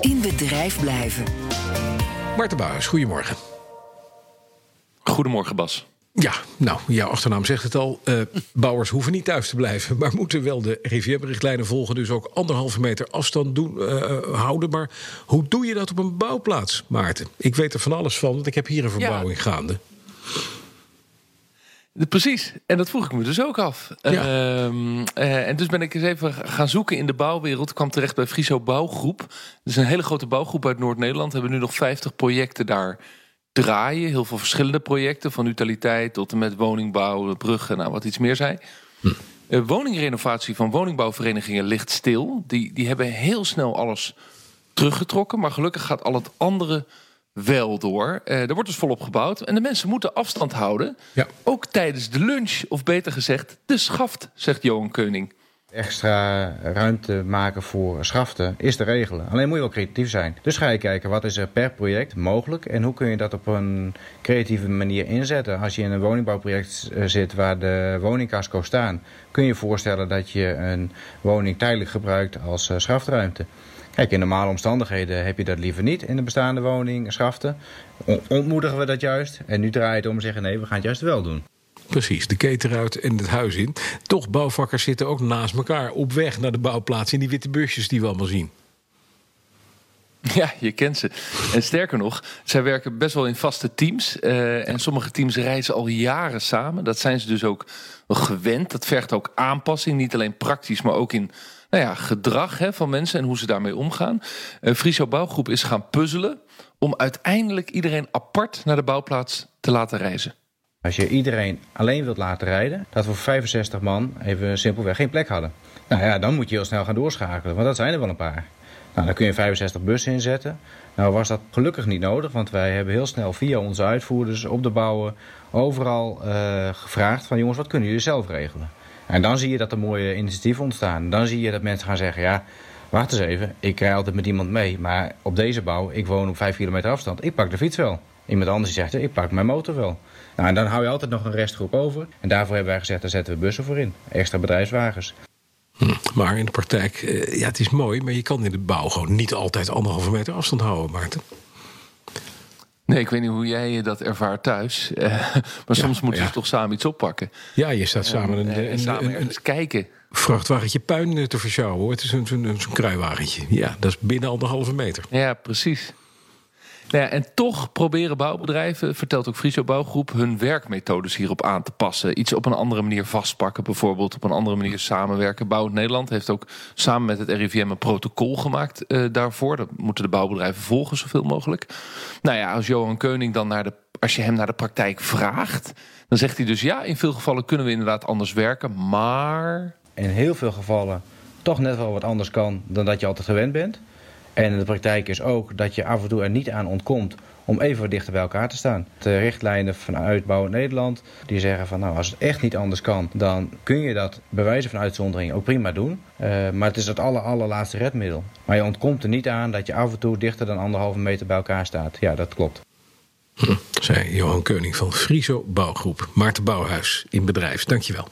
In bedrijf blijven. Maarten Bouwers, goedemorgen. Goedemorgen, Bas. Ja, nou, jouw achternaam zegt het al. Uh, bouwers hoeven niet thuis te blijven, maar moeten wel de RIVM-richtlijnen volgen. Dus ook anderhalve meter afstand doen, uh, houden. Maar hoe doe je dat op een bouwplaats, Maarten? Ik weet er van alles van, want ik heb hier een verbouwing ja. gaande. Precies, en dat vroeg ik me dus ook af. Ja. Uh, uh, en dus ben ik eens even gaan zoeken in de bouwwereld. Ik kwam terecht bij Friso Bouwgroep. Dat is een hele grote bouwgroep uit Noord-Nederland. We hebben nu nog 50 projecten daar draaien. Heel veel verschillende projecten, van utiliteit tot en met woningbouw, bruggen, nou wat iets meer zei. Hm. Uh, woningrenovatie van woningbouwverenigingen ligt stil. Die, die hebben heel snel alles teruggetrokken. Maar gelukkig gaat al het andere wel door. Uh, er wordt dus volop gebouwd. En de mensen moeten afstand houden. Ja. Ook tijdens de lunch, of beter gezegd, de schaft, zegt Johan Keuning. Extra ruimte maken voor schaften is te regelen. Alleen moet je wel creatief zijn. Dus ga je kijken wat is er per project mogelijk en hoe kun je dat op een creatieve manier inzetten. Als je in een woningbouwproject zit waar de woningcasco staan, kun je je voorstellen dat je een woning tijdelijk gebruikt als schafruimte. Kijk, in normale omstandigheden heb je dat liever niet in de bestaande woning, schaften. Ontmoedigen we dat juist. En nu draai je het om en zeggen nee, we gaan het juist wel doen. Precies, de keten eruit en het huis in. Toch, bouwvakkers zitten ook naast elkaar op weg naar de bouwplaats in die witte busjes die we allemaal zien. Ja, je kent ze. En sterker nog, zij werken best wel in vaste teams. Uh, en sommige teams reizen al jaren samen. Dat zijn ze dus ook gewend. Dat vergt ook aanpassing. Niet alleen praktisch, maar ook in nou ja, gedrag hè, van mensen en hoe ze daarmee omgaan. Uh, Friso Bouwgroep is gaan puzzelen om uiteindelijk iedereen apart naar de bouwplaats te laten reizen. Als je iedereen alleen wilt laten rijden, dat we voor 65 man even simpelweg geen plek hadden. Nou ja, dan moet je heel snel gaan doorschakelen, want dat zijn er wel een paar. Nou, dan kun je 65 bussen inzetten. Nou was dat gelukkig niet nodig, want wij hebben heel snel via onze uitvoerders op de bouwen overal uh, gevraagd van jongens, wat kunnen jullie zelf regelen? En dan zie je dat er mooie initiatieven ontstaan. Dan zie je dat mensen gaan zeggen, ja, wacht eens even, ik rij altijd met iemand mee. Maar op deze bouw, ik woon op 5 kilometer afstand, ik pak de fiets wel. Iemand anders die zegt, ik pak mijn motor wel. Nou, en dan hou je altijd nog een restgroep over. En daarvoor hebben wij gezegd, daar zetten we bussen voor in. Extra bedrijfswagens. Hm, maar in de praktijk, ja, het is mooi, maar je kan in de bouw gewoon niet altijd anderhalve meter afstand houden, Maarten. Nee, ik weet niet hoe jij dat ervaart thuis. Uh, maar soms moeten ja. toch samen iets oppakken. Ja, je staat samen een, en, en samen een, een, kijken. vrachtwagentje puin te versjouwen. Hoor. Het is een, zo'n kruiwagentje. Ja, dat is binnen anderhalve meter. Ja, precies. Nou ja, en toch proberen bouwbedrijven, vertelt ook Friso Bouwgroep, hun werkmethodes hierop aan te passen. Iets op een andere manier vastpakken, bijvoorbeeld op een andere manier samenwerken. Bouwend Nederland heeft ook samen met het RIVM een protocol gemaakt uh, daarvoor. Dat moeten de bouwbedrijven volgen zoveel mogelijk. Nou ja, als Johan Keuning dan naar de, als je hem naar de praktijk vraagt, dan zegt hij dus ja, in veel gevallen kunnen we inderdaad anders werken, maar. In heel veel gevallen toch net wel wat anders kan dan dat je altijd gewend bent. En de praktijk is ook dat je af en toe er niet aan ontkomt om even dichter bij elkaar te staan. De richtlijnen vanuit Bouw Nederland die zeggen van nou als het echt niet anders kan, dan kun je dat bij wijze van uitzondering ook prima doen. Uh, maar het is het aller, allerlaatste redmiddel. Maar je ontkomt er niet aan dat je af en toe dichter dan anderhalve meter bij elkaar staat. Ja, dat klopt. Hm, zei Johan Keuning van Friso Bouwgroep. Maarten Bouwhuis in bedrijf. Dankjewel.